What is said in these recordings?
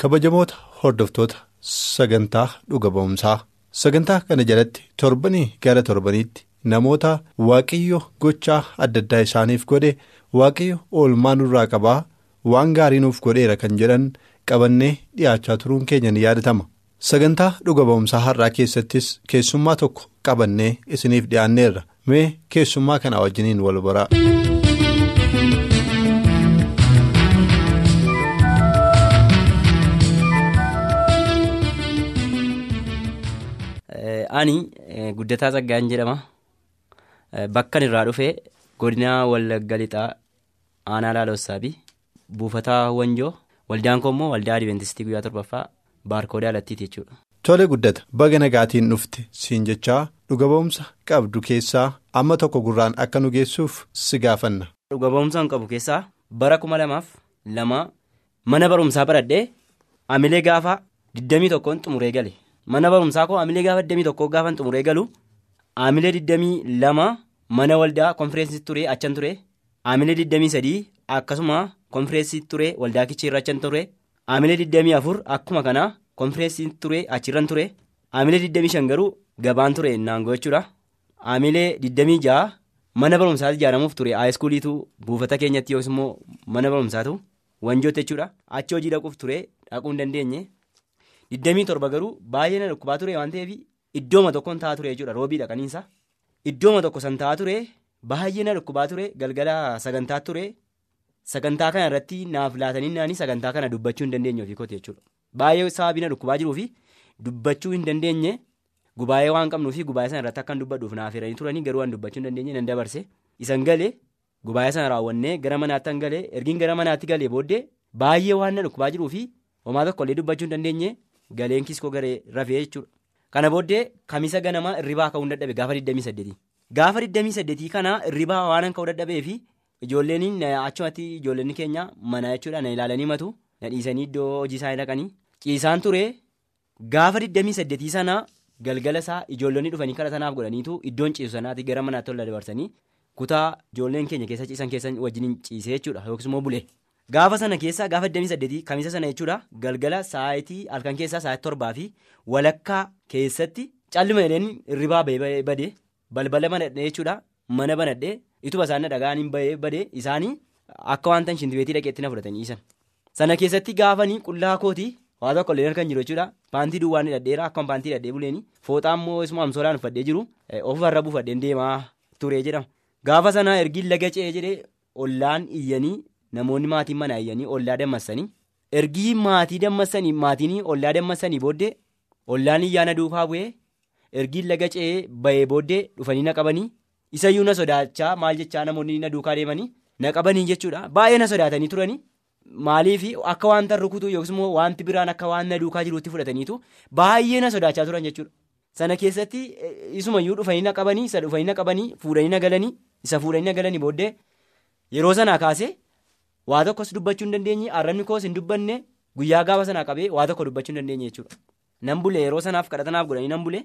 Kabajamoota hordoftoota sagantaa dhuga ba'umsaa sagantaa kana jalatti torbanii gara torbaniitti namoota waaqayyo gochaa adda addaa isaaniif godhe waaqayyo oolmaa nurraa qabaa waan gaarii nuuf godheera kan jedhan qabannee dhiyaachaa turuun keenya ni yaadatama. Sagantaa dhuga ba'umsaa har'aa keessattis keessummaa tokko qabannee isiniif dhiyaanneerra. Mee keessummaa kana wajjiniin wal baraa. Ani guddataa Tsaggaa'een jedhama. Bakkan irraa dhufee godina Wallagga Lixaa aanaa Laalossaa buufataa Wanjoo waldaan koo immoo waldaa Adiveentistii guyyaa torbaffaa baarkoodaa alattiiti jechuudha. Tole guddata baga nagaatiin dhufte siin jechaa dhuga ba'umsa qabdu keessaa amma tokko gurraan akka nu geessuuf si gaafanna. Dhuga ba'umsa qabu keessaa bara kuma lamaaf lama mana barumsaa baradhee amilee gaafa 21 xumuree gale. Mana barumsaa koo amilee gaafa 21 gaafan xumuree galu amilee 22 mana waldaa konfireensii ture achan ture amilee 23 akkasuma konfireensii ture waldaa kichiirra achan ture amilee 24 akkuma kana konfireensii ture achirran ture amilee 25 garuu gabaan ture naangoo jechuudha amilee 26 mana barumsaatti ijaaramuuf ture haayiskuuliitu buufata keenyatti yookiis immoo mana barumsaatu wanjootti jechuudha achi hojii dhaquuf ture dhaquu hin dandeenye. Digdamii torba garuu baay'ee na dhukkubaa ture waan ta'eef iddooma tokkoon taa'aa ture jechuudha. Roobii dhaqaniinsa iddooma tokko san taa'aa ture baay'ee na dhukkubaa ture galgala sagantaa ture. Sagantaa kana irratti naaf laatanii sagantaa kana dubbachuu hin dandeenye ofii kooti jechuudha. Baay'ee sababii na dhukkubaa jiruu fi dubbachuu hin dandeenye gubaa'ee waan qabnuu fi gubaa'ee sana irratti akkan dubbadhuuf naaf hiranii turanii garuu waan dubbachuu hin dandeenye nan dabarse. Isan galee gubaa'ee sana raawwannee gara manaatti han galee ergiin gara manaatti galee booddee baay'ee waan na dhukkubaa jiruu fi homaa tokkollee dubbachuu hin dandeenye. Galeen kiskoo garee rafee jechuudha. Kana booddee kamisa ganamaa irribaa ka'uu dadhabe gaafa 28. Gaafa 28 kana irribaa waan ka'uu dadhabee fi ijoolleen achumatti ijoolleen keenya mana jechuudha na ilaalanii matu na dhiisanii iddoo hojii isaanii dhaqanii ciisaan ture gaafa 28 sana galgala isaa ijoollonni dhufanii kara sanaaf godhaniitu iddoon ciisu sanaati gara manaatti ol dabarsanii kutaa ijoolleen keenya keessa ciisan keessa wajjin ciisee jechuudha yookiis immoo bulee. Gaafa sana keessa gaafa 28 kamisa sana jechuudha galgala sa'aatii halkan keessaa sa'aatii torbaa fi walakkaa keessatti calluma jedheen irribaa badee balbala banadhee jechuudha mana banadhee ituma isaan dhagaan hin badee isaanii akka wanta shintibeetii dhaqeetti na fudhatanii dhiisan. Sana keessatti gaafanii qullaa kootii waa tokko illee kan jiru jechuudha paantii duwwaan hidhadheera akkuma paantii hidhadhee buleeni fooxaa immoo isuma amsoolaan uffadhee jiru ofumarra buufadheen deemaa ture jedhama. Gaafa sana ergiin laga ce'ee jedhee ollaan iyyanii. Namoonni maatiin mana iyyanii ollaa dammassanii ergii maatii dammassanii maatiin ollaa dammassanii booddee ollaan iyyaana duukaa bu'ee ergiin laga ce'ee bahee booddee dhufanii na qabanii isayyuu na sodaachaa maal jechaa namoonni na duukaa deemanii na qabanii jechuudha baay'ee na sodaatanii turanii maaliif akka wanta rukutuu yookiis immoo wanti biraan akka waan na duukaa jiruutti fudhataniitu baay'ee na sodaachaa turan jechuudha. Sana keessatti isumayyuu dhufanii na qabanii isa dhufanii na qabanii fuudhanii na galanii isa fuudhanii na galanii booddee yeroo sanaa kaasee. Waa tokkos dubbachuu hin dandeenye arrabni koos hin dubbanne guyyaa gaafa sanaa qabee waa tokko dubbachuu hin dandeenye jechuudha. Nan bulee yeroo sanaaf kadhatanaaf godhanii nan bulee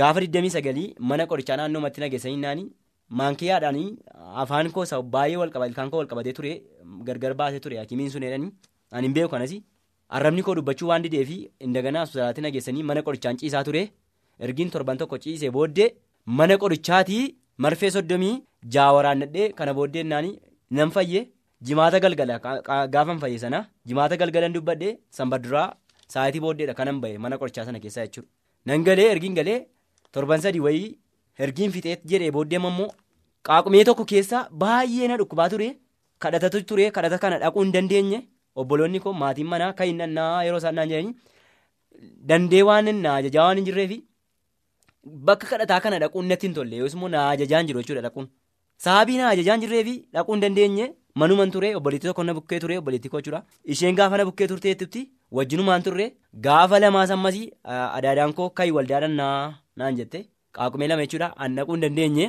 gaafa 29 mana qorichaa naannoo matti nageessanii naanii maankiyaadhaanii afaan koo baay'ee wal qabate ilkaan koo wal qabatee ture gargar baasee ture hakimiin sun jedhanii ani hin beeku kanas. Arrabni koo dubbachuu waan didee fi indaganaa hospitaalatti nageessanii mana qorichaan ciisaa ture. Ergiin torban tokko ciisee booddee mana qorichaatii marfee soddomii jaawaraannadhee kana booddee naanii nan fayyee. Jimaata galgala gaafan fayyee sana jimaata galgalan dubbadhee sanbaduraa sa'aatii booddeedha kanan bahe mana qorichaa sana keessaa jechuudha. Nan galee ergiin galee torban sadii wayii ergiin fixee jedhee booddee immoo qaaqumee tokko keessaa baay'ee na dhukkubaa ture kadhatatu ture kadhata kana dhaquu hin dandeenye obboloonni koo maatiin manaa kan hin yeroo isaan naan jedhanii dandee waan na ajajaa waan hin jirreefi bakka kadhataa kana dhaquun natti hin tolle yookiis immoo na ajajaan jiru jechuudha dhaquun. Sababii na ajajaan jirreefi dhaquu hin dandeenye manuman ture obboleettii tokko na bukkee ture obboleettii koo jechuudha isheen gaafa na bukkee turteettutti wajjinumaan turre gaafa lamaas ammasii adaadaan koo kayi waldaadhaan naan jette. Qaaqumee lama jechuudha an dhaquu hin dandeenye.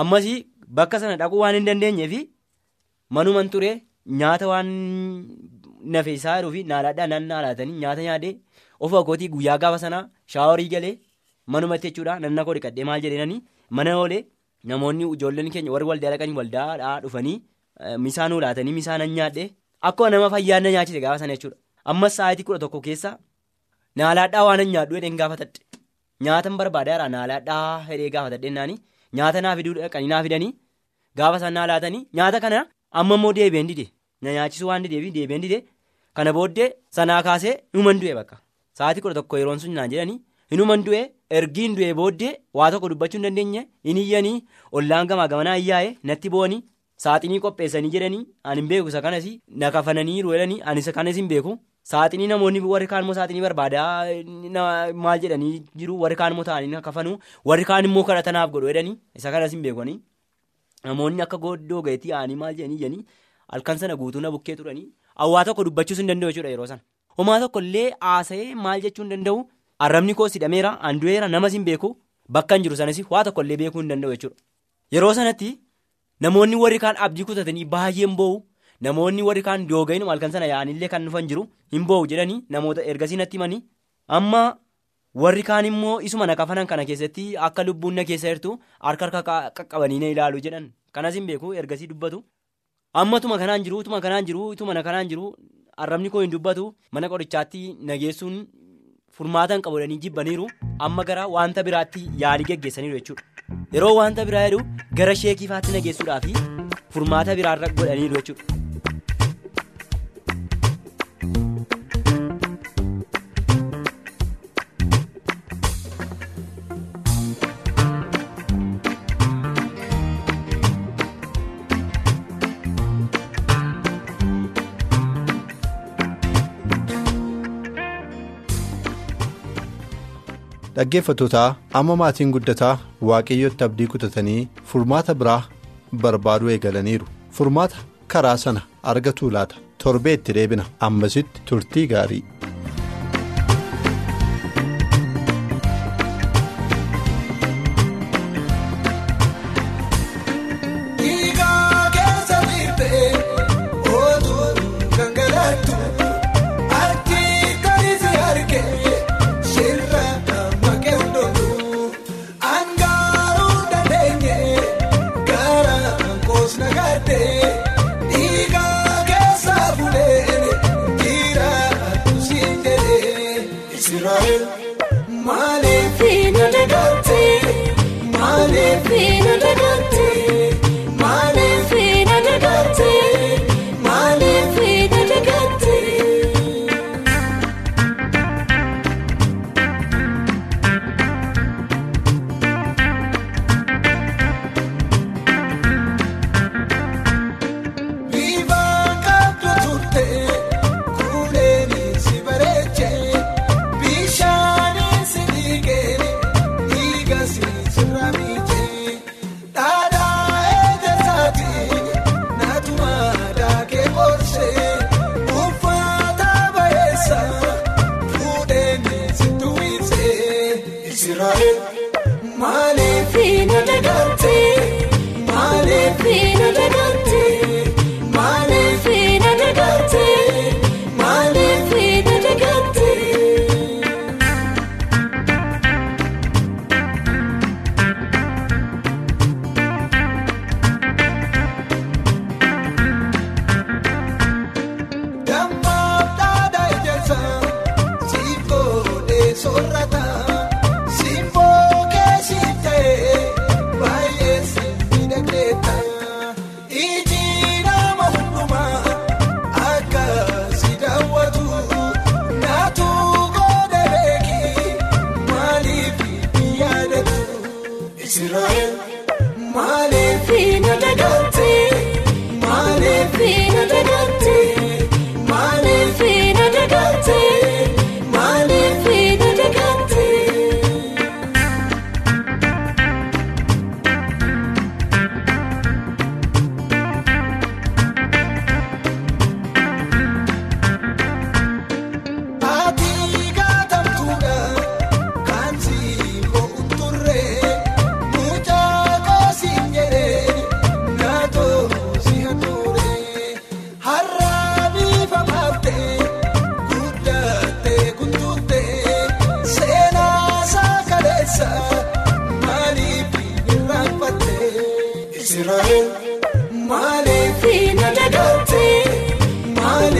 Ammasii bakka sana dhaquu waan hin dandeenyeefi manuman ture nyaata waan nafe isaa jedhuufi naalaadhaa nan naalaatanii nyaata nyaadhee ofuma kootii guyyaa gaafa sanaa shaaworii galee manumatti jechuudha. Nanna koo dhiqadhee maal jedheenanii? Mana oolee namoonni ijoolleen keenya warri waldaa dhaqanii waldaadhaa dhufanii misaa nuu laatanii misaa nan nyaadhee akkuma nama fayyaan na nyaachise gaafa sana jechuudha. Ammas sa'aatii kudha tokko keessa naalaadhaa waan hin nyaadhu jedheen gaafatadhe. Nyaatan barbaadeera naalaadhaa hedhee gaafatadhe naani nyaata naa fiduu dhaqanii naa fidanii gaafa isaan naa laatanii. Nyaata kana amma immoo deebi'een dide. Na nyaachisuu waan dideefi deebi'een dide. Kana booddee sanaa kaasee hinuman du'e bakka. Sa'aatii kudha tokko yeroon sun naan jedhanii hinuman du'e ergiin du'e booddee waa tokko dubbachuu hin dandeenye hin iyyanii ollaan gamaa gamanaa iyyaa'e natti bo'anii saaxinii qopheessanii jedhanii ani hin beeku isa kanas na kafananiiru jedhanii ani isa kanas hin beeku. Saaxinii namoonni warri kaan immoo saaxinii barbaadaa maal jedhanii jiru? Warri kaan immoo ta'anii na kafanuu warri kaan immoo kadhatanaaf godhu jedhanii isa kanas hin beekanii namoonni akka gooddoo gaheetii aanii maal jedhanii halkan sana guutuu na bukkee turanii hawaa tokko dubbachuus hin danda'u jechuudha yeroo sana. Homaa tokko illee haasa'ee maal jechuu hin danda'u? Arrabni koos hidhameera andu'eera namas hin beeku. Bakka hin jiru sanas waa tokko illee beekuu hin danda'u jechuudha. Yeroo sanatti namoonni warri kaan abdii kutatanii baay'een boo'u namoonni warri kaan doogayinu halkan sana yaa'anillee kan dhufan jiru hin boo'u jedhanii namoota ergasii natti himanii amma warri kaan immoo isuma na kafanan kana keessatti akka lubbuun na keessa jirtu harka harka qaqqabanii na ilaalu jedhan. Kanas hin beeku ergasii dubbatu. Amma tuma kanaan jiru tuma kanaan jiru tuma na kanaan jiru arrabni koo hin dubbatu. Mana qorichaatti nageessuun furmaatan qabudhanii jibbaniiru amma gara wanta biraatti yaalii geggeessaniiru jechuudha yeroo wanta biraa jedhu gara sheekiifaatti nageessuudhaafi furmaata biraarra godhaniiru jechuudha. Dhaggeeffatootaa amma maatiin guddataa waaqayyotti abdii kutatanii furmaata biraa barbaaduu eegalaniiru. Furmaata karaa sana argatuu laata? Torbee itti deebina. Ammasitti turtii gaarii. ina da Israel.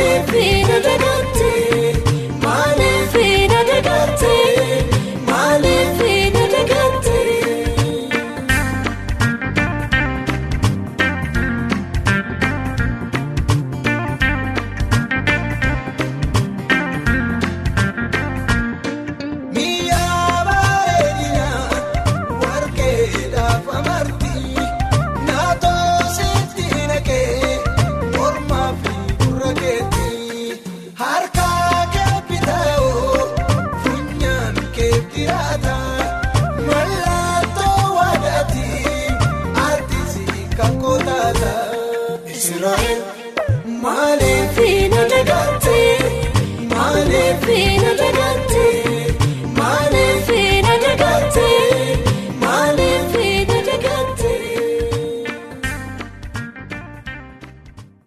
Everything.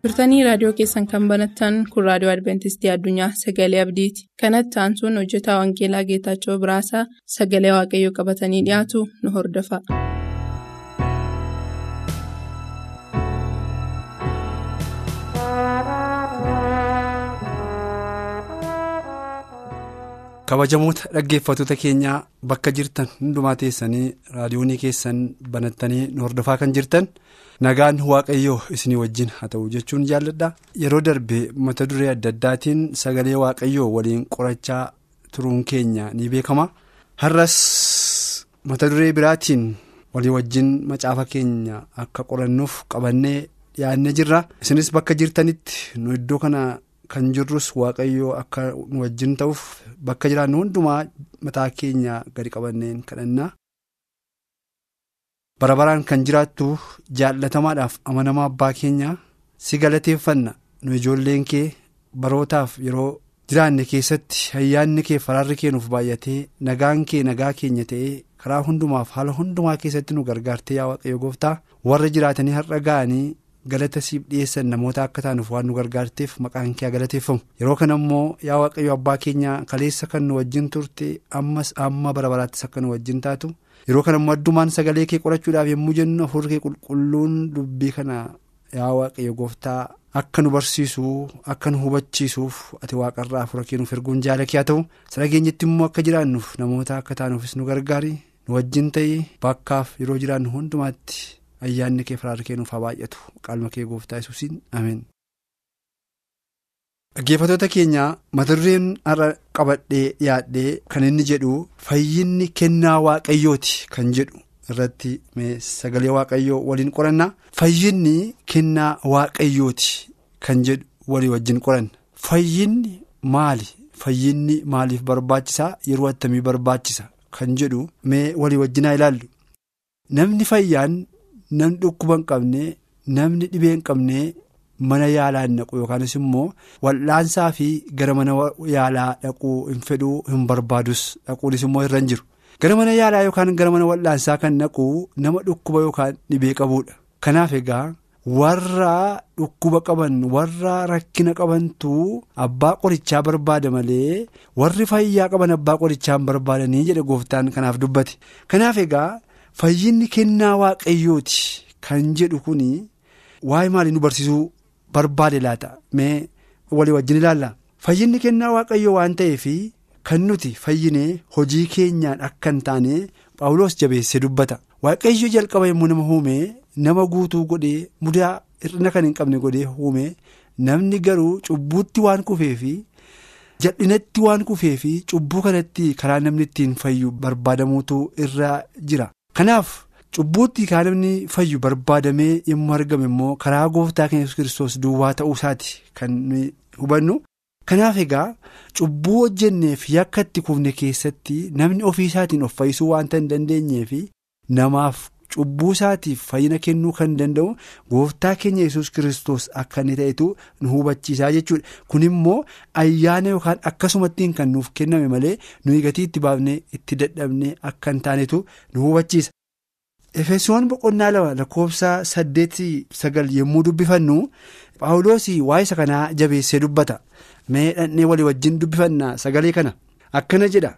Turtanii raadiyoo keessan kan banattan kun raadiyoo adventistii addunyaa sagalee abdiiti kanatti aansuun hojjetaa wangeelaa geetaachoo biraasaa sagalee waaqayyoo qabatanii dhiyaatu nu hordofa. kabajamoota dhaggeeffattoota keenyaa bakka jirtan hundumaa teessanii raadiyoonii keessan banattanii nu hordofaa kan jirtan nagaan waaqayyoo isinii wajjin haa ta'u jechuun jaalladha yeroo darbe mata duree adda addaatiin sagalee waaqayyoo waliin qorachaa turuun keenya ni beekama har'as mata duree biraatiin walii wajjin macaafa keenya akka qorannuuf qabannee dhiyaannee jirra isinis bakka jirtanitti nu iddoo kana. Kan jirrus waaqayyoo akka nu wajjin ta'uuf bakka jiraannu hundumaa mataa keenya gadi qabanneen kadhannaa. Bara baraan kan jiraattu jaallatamaadhaaf amanamaa abbaa keenya si galateeffanna nu ijoolleen kee barootaaf yeroo jiraanne keessatti ayyaanni kee faraarri kee nuuf baay'atee nagaan kee nagaa keenya ta'ee karaa hundumaaf haala hundumaa keessatti nu gargaartee yaa waaqayyo gooftaa warra jiraatanii har'a ga'anii. galata siif dhiyeessan namoota akka taanuuf waan nu gargaarteef maqaan kee galateeffamu yeroo kana immoo yaa waaqayyo abbaa keenya kaleessa kan nu wajjin turte ammas amma bara baraattis akka nu wajjin taatu yeroo kana immoo addumaan sagalee kee qorachuudhaaf yommuu jennu hafuurri kee qulqulluun dubbii kana yaa waaqayyo gooftaa akka nu barsiisu akka nu hubachiisuuf ati waaqarraa hafuura kee nuuf erguun jaalakee haa ta'u sadageenyatti immoo akka jiraannuuf namoota akka taanuufis nu gargaari nu wajjin ta'ee bakkaaf yeroo jiraannu hundumaatti. ayyaanni kee faraarri kee nuuf haa baay'atu qaalma kee gooftaa yesuusiin ameen. Dhaggeeffattoota keenya mata dureen har'a qabadhee dhiyaadhee kan inni jedhu fayyinni kennaa waaqayyooti kan jedhu irratti sagalee waaqayyoo waliin qoranna. Fayyinni kennaa waaqayyooti kan jedhu walii wajjin qoranna. Fayyinni maali? Fayyinni maaliif barbaachisaa yeroo attamii barbaachisa kan jedhu mee walii wajjinaa ilaallu. Namni fayyaan. namni dhukkuba hin qabne namni dhibee hin qabne mana yaalaa hin naqu yookaanis immoo wal'aansaa fi gara mana yaalaa dhaquu hin fedhuu hin barbaadus dhaquunis immoo irra jiru. Gara mana yaalaa yookaan gara mana wal'aansaa kan naqu nama dhukkuba yookaan dhibee qabuudha kanaaf egaa warra dhukkuba qaban warra rakkina qabantu abbaa qorichaa barbaada malee warri fayyaa qaban abbaa qorichaa hin barbaadanii jedhe gooftaan kanaaf dubbate. Kanaaf egaa. Fayyinni kennaa waaqayyooti kan jedhu kuni waa'ee maalii nu barsiisuu barbaade laata mee walii wajjin ilaalla fayyinni kennaa waaqayyoo waan ta'eef kan nuti fayyinee hojii keenyaan akka hin taane paawuloos jabeessee dubbata waaqayyo jalqaba yommuu nama uume nama guutuu godhee mudaa hir'ina kan hin qabne godhee uume namni garuu cubbuutti waan kufeefi. jal'inatti waan kufeefi cubbuu kanatti karaa namni ittiin fayyu barbaadamuutu irra jira. Kanaaf cubbuutti kan namni fayyu barbaadamee yommuu argame immoo karaa gooftaa keenya yesus kiristoos duwwaa ta'uu isaati kan hubannu. Kanaaf egaa cubbuu hojjenneef yakka itti kufne keessatti namni ofii isaatiin of fayyisuu waanta hin dandeenyeef namaaf cubbuu isaatiif fayyina kennuu kan danda'u gooftaa keenya yesus kiristoos akka inni ta'etu nu hubachiisaa jechuudha. Kun immoo ayyaana yookaan akkasumattiin kan nuuf kenname malee nuyi gatii itti baafnee itti dadhabnee akka hin taanetu nu hubachiisa. Efesoon boqonnaa lama lakkoofsa saddeetii sagal yommuu dubbifannu Paawuloos waa'ee isa kanaa jabeessee dubbata. Mee dhannee walii wajjin dubbifanna sagalee kana akkana jedha.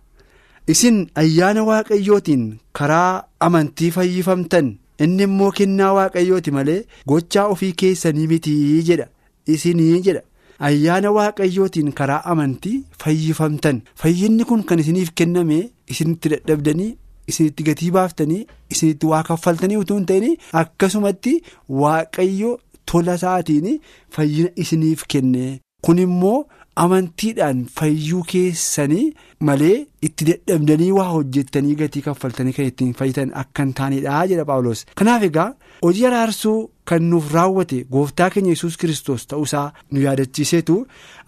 Isin ayyaana waaqayyootiin karaa amantii fayyifamtan inni immoo kennaa waaqayyooti malee gochaa ofii keessanii mitii jedha isinii jedha. Ayyaana waaqayyootiin karaa amantii fayyifamtan fayyinni kun kan isiniif kenname isinitti dadhabdanii. Isinitti gatii baaftanii isinitti waa kaffaltanii utuu hin ta'in akkasumatti waaqayyo tola isaatiin fayyina isiniif kenne kun immoo amantiidhaan fayyuu keessanii malee itti dadhabdanii waa hojjettanii gatii kaffaltanii kan ittiin fayyitan akka hin taanedha jedha Paawuloos. Kanaaf egaa hojii araarsuu kan nuuf raawwate gooftaa keenya yesus kiristoos ta'uusaa nu yaadachiiseetu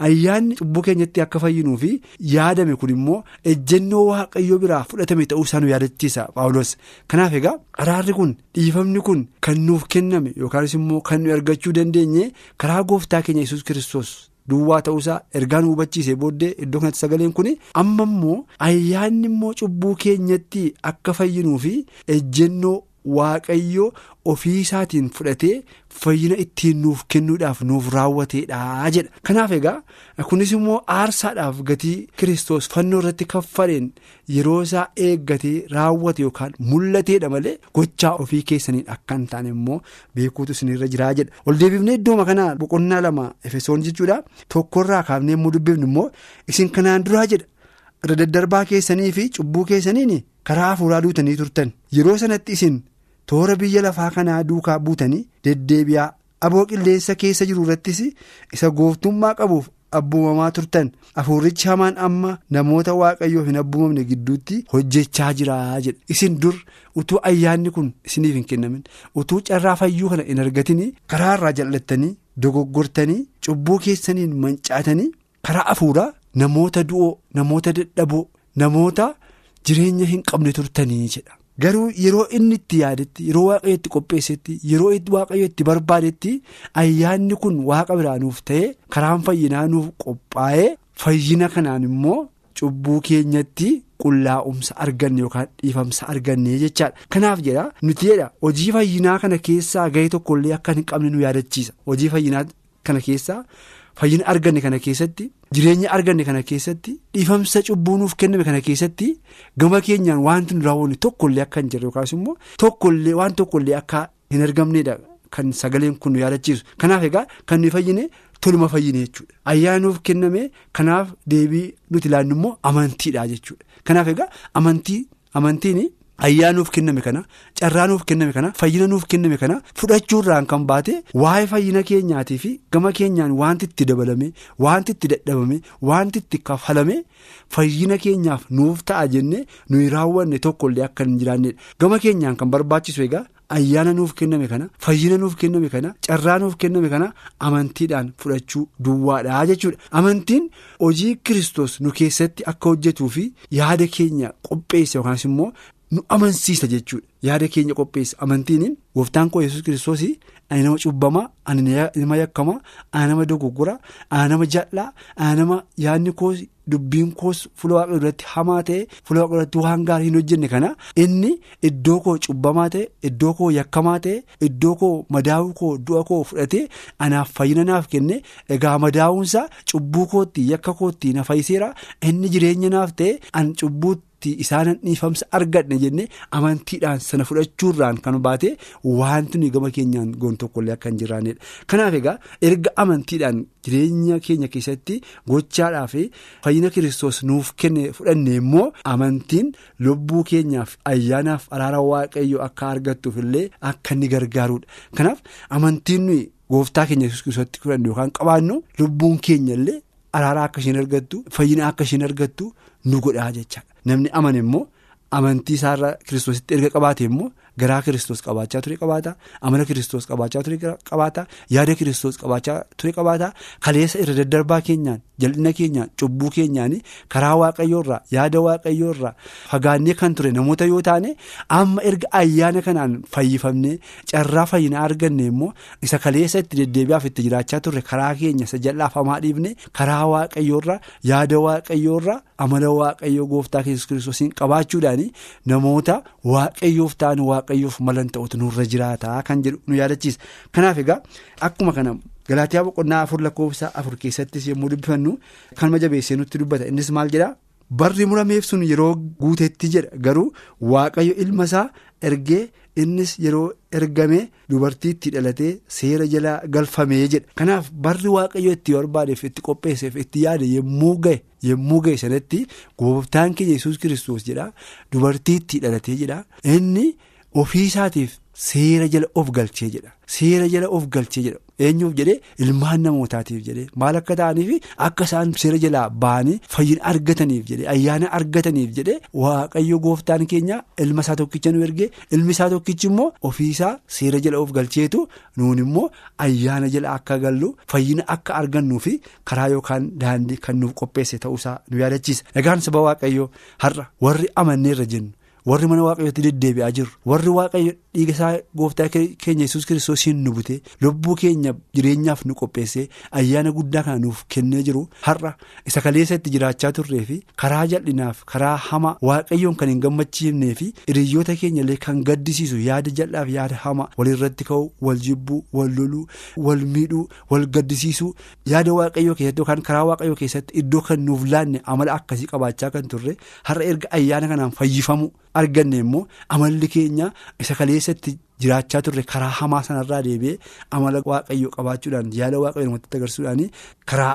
ayyaanni cubbuu keenyatti akka fayyinuu fi yaadame kun immoo ejjennoo waaqayyoo biraa fudhatame ta'uusaa nu yaadachiisa paawulos kanaaf egaa araarri kun dhiifamni kun kan nuuf kenname yookaanis immoo kan nu argachuu dandeenye karaa gooftaa keenya yesus kiristoos. duwwaa ta'uusaa ergaan hubachiisee booddee iddoo kanatti sagaleen kun amma immoo ayyaanni immoo cubbuu keenyatti akka fayyinuu fi ejjennoo waaqayyoo ofii isaatiin fudhatee fayyina ittiin nuuf kennuudhaaf nuuf raawwateedha jedha. Kanaaf egaa kunis immoo aarsaadhaaf gatii kiristoos fannoo irratti kaffaleen yeroo isaa eeggatee raawwate yookaan mul'ateedha malee gochaa ofii keessaniin akka hin taane immoo beekuutu isinirra jiraa jedha. Ol deebifnee iddooma kanaa boqonnaa lama efesoon jechuudha. Tokkorraa kaafnee immoo dubbifnu immoo isin kanaan duraa jedha. Irra daddarbaa keessanii fi cubbuu keessaniin karaa hafuuraa duutanii turtan. Yeroo sanatti isin. Toora biyya lafaa kanaa duukaa buutanii deddeebi'aa aboo qilleensa keessa jiru irrattis isa gooftummaa qabuuf abbuumamaa turtan. Hafuurichi hamaan amma namoota waaqayyoof hin abbuumamne gidduutti hojjechaa jira jedha. Isin dur utuu ayyaanni kun isiniif hin kennamin. Utuu carraa fayyuu kana hin argatin karaa irraa jal'attanii dogoggortanii cubbuu keessaniin mancaatanii karaa hafuuraa namoota du'oo namoota dadhaboo namoota jireenya hin qabne turtanii jedha. Garuu yeroo inni itti yaadetti yeroo waaqayyo itti qopheessetti yeroo waaqayyo itti barbaadetti ayyaanni kun waaqa biraa nuuf ta'e karaan fayyinaa nuuf qophaa'ee fayyina kanaan immoo cubbuu keenyatti qullaa'umsa arganne yookaan dhiifamsa arganne jechaadha kanaaf jedha nuti jedha hojii fayyinaa kana keessaa gahee tokkollee akka hin qabne nu yaadachiisa hojii fayyinaa kana keessaa. Fayyina arganne kana keessatti jireenya arganne kana keessatti dhiifamsa cubbuu nuuf kenname kana keessatti gama keenyaan wanti nu raawwanne tokkollee akka hin jirre yookaas immoo tokkollee waan tokkollee akka hin argamneedha kan sagaleen kun nu yaadachiisu kanaaf egaa kan nuyi fayyine toluma fayyine jechuudha ayyaana nuuf kenname kanaaf deebii nuti ilaannu immoo amantiidha jechuudha kanaaf egaa amantii amantiin. Ayyaa nuuf kenname kana carraa nuuf kenname kana fayyina nuuf kenname kana fudhachuurraan kan baate waa'ee fayyina keenyaatii fi gama keenyaan wanti itti dabalame wanti itti dadhabame wanti itti kafalame fayyina keenyaaf nuuf ta'a jenne nuyi raawwanne tokkollee akka hin jiraannedha gama keenyaan kan barbaachisu egaa. ayyaana nuuf kenname kana fayyina nuuf kenname kana carraa nuuf kenname kana amantiidhaan fudhachuu duwwaadha jechuudha amantiin hojii kiristoos nu keessatti akka hojjetuu fi yaada keenya qopheessa yookaas immoo. Nu amansiisa jechuudha. Yaada keenya qopheessa amantiin gooftaan koo yesus kiristoos ani nama cubbamaa ani nama yakkamaa ani nama dogoggoraa ani nama jal'aa ani nama yaadni koos dubbiin koos fuula waaqa duratti hamaa ta'e fuula waaqa duratti waan gaarii hin hojjenne kana inni iddoo koo cubbamaa ta'e iddoo koo yakkamaa ta'e iddoo koo madaa'uu koo du'a koo fudhatee anaaf fayyina naaf kenne. Egaa madaa'uunsaa cubbuu kootti yakka kootti na fayyiseera. Inni jireenya naaf ta'e an cubbuutti. Isaanan dhiifamsa argadhe jenne amantiidhaan sana fudhachuurraan kan baate wanti nuyi gama keenyaan goon tokkollee akka hin jiraannedha kanaaf egaa erga amantiidhaan jireenya keenya keessatti gochaadhaa fi fayyina kiristoos nuuf kenne fudhanne immoo amantiin lubbuu keenyaaf ayyaanaaf araara waaqayyo akka argattuuf illee akka inni gargaarudha kanaaf amantiin nuyi gooftaa keenya kiristoositti fudhanne yookaan qabaannu lubbuun keenya illee araaraa akka isheen argattu fayyina akka isheen argattu nu godhaa jecha. Namni amane immoo amantii isaarra kiristoositti erga qabaate immoo garaa kiristoos qabaachaa ture qabaata amala kiristoos qabaachaa ture qabaata yaada kiristoos qabaachaa ture qabaata kaleessa irra daddarbaa keenyaan jal'ina keenyaan cubbuu keenyaan karaa waaqayyoorraa yaada waaqayyoorraa fagaannee kan ture namoota yoo taane amma erga ayyaana kanaan fayyifamnee carraa fayyinaa arganne immoo isa kaleessa itti deddeebi'aaf itti jiraachaa turre karaa keenya isa jal'aaf hamaa dhiifne karaa waaqayyoorraa yaada waaqayyoorraa amala waaqayyoo gooftaa yesus kiristoosiin qabaachuudhaan namoota waaqayyoof ta'an waaqayyoof malan ta'utu nurra jiraataa kan jedhu nu yaadachiisa. Kanaaf egaa akkuma kana. Galaatiyaa boqonnaa afur lakkoofsa afur keessattis yommuu dubbifannu kan jabeessee nutti dubbata. Innis maal jedhaa? Barri murameef sun yeroo guutetti jedha. Garuu waaqayyo ilma isaa ergee innis yeroo ergamee dubartiitti dhalatee seera jala galfamee jedha. Kanaaf barri waaqayyo itti barbaadeef itti qopheesseef itti yaade yommuu ga'e yommuu ga'e sanatti gooftaan keenya yesus kiristoos jedha dubartiitti dhalatee jedha inni ofii isaatiif seera jala of galchee jedha. Seera jala of galchee jedha. Eenyuuf jedhee ilmaan namootaatiif jedhee maal akka ta'aniif akka isaan seera jalaa ba'anii fayyina argataniif jedhee ayyaana argataniif jedhee waaqayyo gooftaan keenya ilma isaa tokkicha nu ergee ilmi isaa tokkichi immoo ofiisaa seera jala of galcheetu nuun immoo ayyaana jala akka gallu fayyina akka argannuu fi karaa yookaan daandii kan nuuf qopheesse ta'uusaa nu yaadachiisa. Egaan saba waaqayyo har'a warri amanneerra jennu. Warri mana waaqayyootti deddeebi'aa jirru warri waaqayyo dhiiga isaa gooftaa keenya yesus kiristoosiin nu bute lubbuu keenya jireenyaaf nu qopheessee ayyaana guddaa kana nuuf kennee jiru. Har'a isa kaleessa itti jiraachaa turree fi karaa jal'inaaf karaa hamaa waaqayyoon kan hin gammachiifnee fi hiriyoota keenya illee kan gaddisiisu yaada jal'aaf yaada hamaa walirratti ka'u wal jibbuu wal loluu wal miidhuu wal gaddisiisuu yaada waaqayyoo keessatti yookaan karaa waaqayyoo keessatti iddoo kan nuuf laanne amala akkasii qabaachaa kan turre har'a erga ayyaana kanaan fayyifamu. Arganne immoo amalli keenya isa kaleessatti jiraachaa turre karaa hamaa sanarraa deebi'ee amala waaqayyoo qabaachuudhaan yaada waaqayyoo namatti agarsiisuudhaan karaa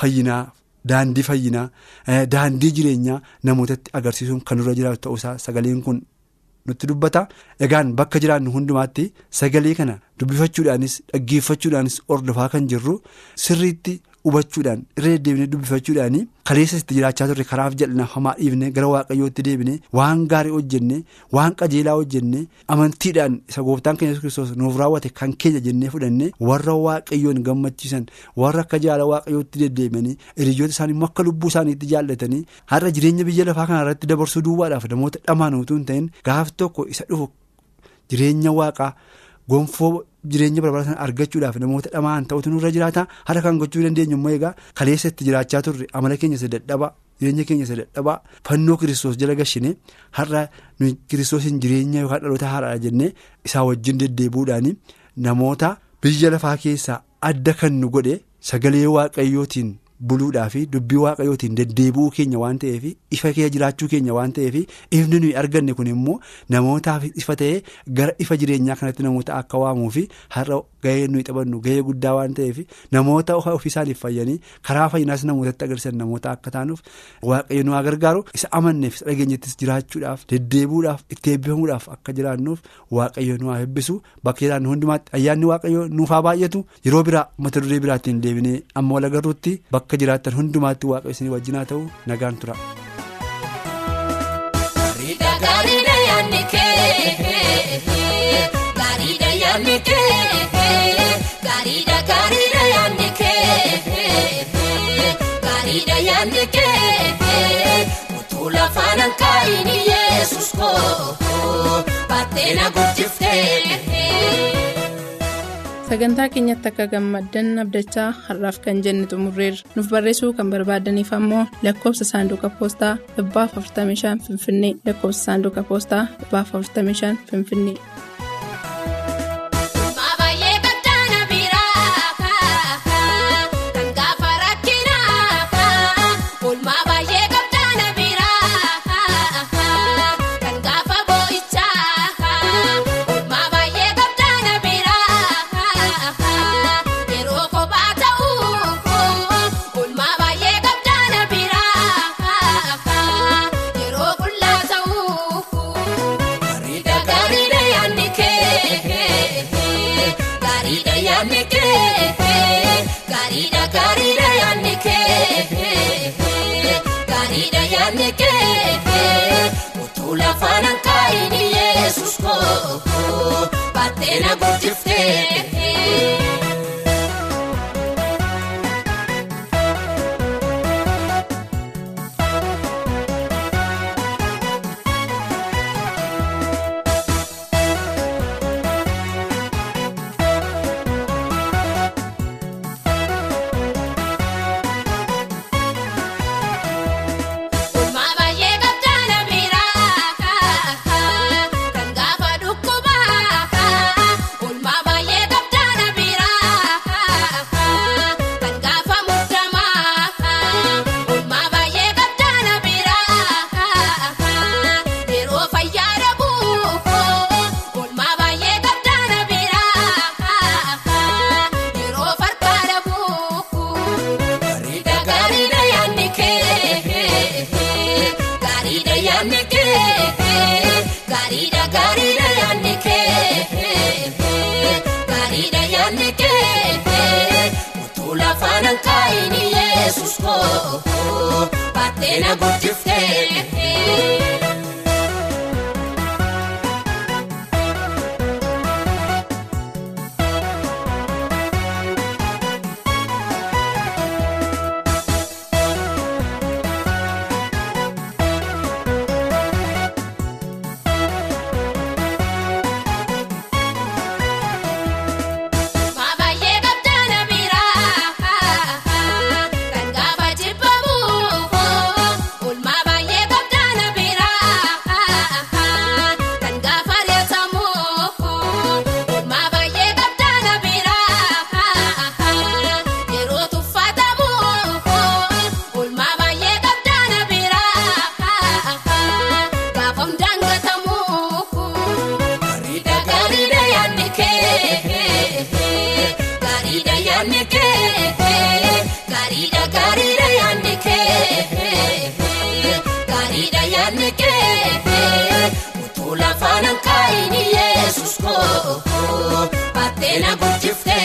fayyinaa daandii fayyinaa daandii jireenyaa namootatti agarsiisuun kan nurra jiraatu ta'uusaa sagaleen kun nutti dubbata egaan bakka jiraannu hundumaatti sagalee kana dubbifachuudhaanis dhaggeeffachuudhaanis ordofaa kan jirru sirriitti. Hubachuudhaan irra deddeebinee dubbifachuudhaan kaleessa itti jiraachaa turre karaaf jal'ina hamaa dhiifne gara waaqayyootti deebine waan gaarii hojjenne waan qajeelaa hojjenne amantiidhaan isa gooftaan keenya kiristoos nuuf raawwate kan keenya jennee fudhanne warra waaqayyoon gammachiisan warra akka jaala waaqayyootti deddeebanii hiriyoota isaanii akka lubbuu isaaniitti jaallatanii har'a jireenya biyya lafaa kana irratti dabarsuu duwwaadhaaf namoota dhamaan utuu hin ta'in gaaf tokko isa dhufu jireenya waaqaa gonfoo. Jireenya barbaachisan argachuudhaaf namoota dhamaan ta'utu nurra jiraata har'a kan gochuu dandeenyu immoo egaa kaleessa itti jiraachaa turre amala keenya isa dadhabaa jireenya keenya isa dadhabaa fannoo kiristoos jala gashine har'a kiristoosiin jireenya yookaan dhaloota haaraadha jennee isaa wajjin deddeebuudhaan namoota biyya lafaa keessaa adda kan nu godhe sagalee waaqayyootiin. Buluudhaa fi dubbii waaqayyootiin deddeebi'uu keenya waan ta'eef ifa kee jiraachuu keenya waan ta'eef ifni nuyi arganne kun immoo namootaaf ifa ta'ee gara ifa jireenyaa kanatti namoota akka waamuu fi har'a gahee nuyi taphannu gahee guddaa waan ta'eef namoota ofiisaaniif fayyanii karaa fayyinaas namootatti agarsiisan namoota akka taanuuf waaqayyo nu gargaaru. Isa amanneef isa dhageenyattis jiraachuudhaaf deddeebi'uudhaaf itti eebbifamuudhaaf akka jiraannuuf waaqayyo nu eebbisu bakka jiraannu hundumaatti ayyaanni waaqayyo nuuf haa baay'atu. Yeroo biraa mata duree biraattiin deebinee amma wal agarruutti akka jiraattan hundumaatti waaqa isin wajjin haa ta'u nagaan tura. Gaariidha gaariidha yaadni kee gaariidha yaadni kee gaariidha gaariidha yaadni kee gaariidha yaadni kee utuu lafaan hanqaa'iin yesus koo baattee na guddiftee. Sagantaa keenyatti akka gammaddan abdachaa har'aaf kan jenne xumurreerra nuuf barreessuu kan barbaadaniif ammoo lakkoofsa saanduqa poostaa 45 finfinnee lakkoofsa saanduqa poostaa 45 finfinnee. oh, oh, oh, but then I got to stay. yaanne kee gariidha gariidha yaanne kee gariidha yaanne kee utuu lafaan hin kaa'in yeesus koo baatee na guddifte.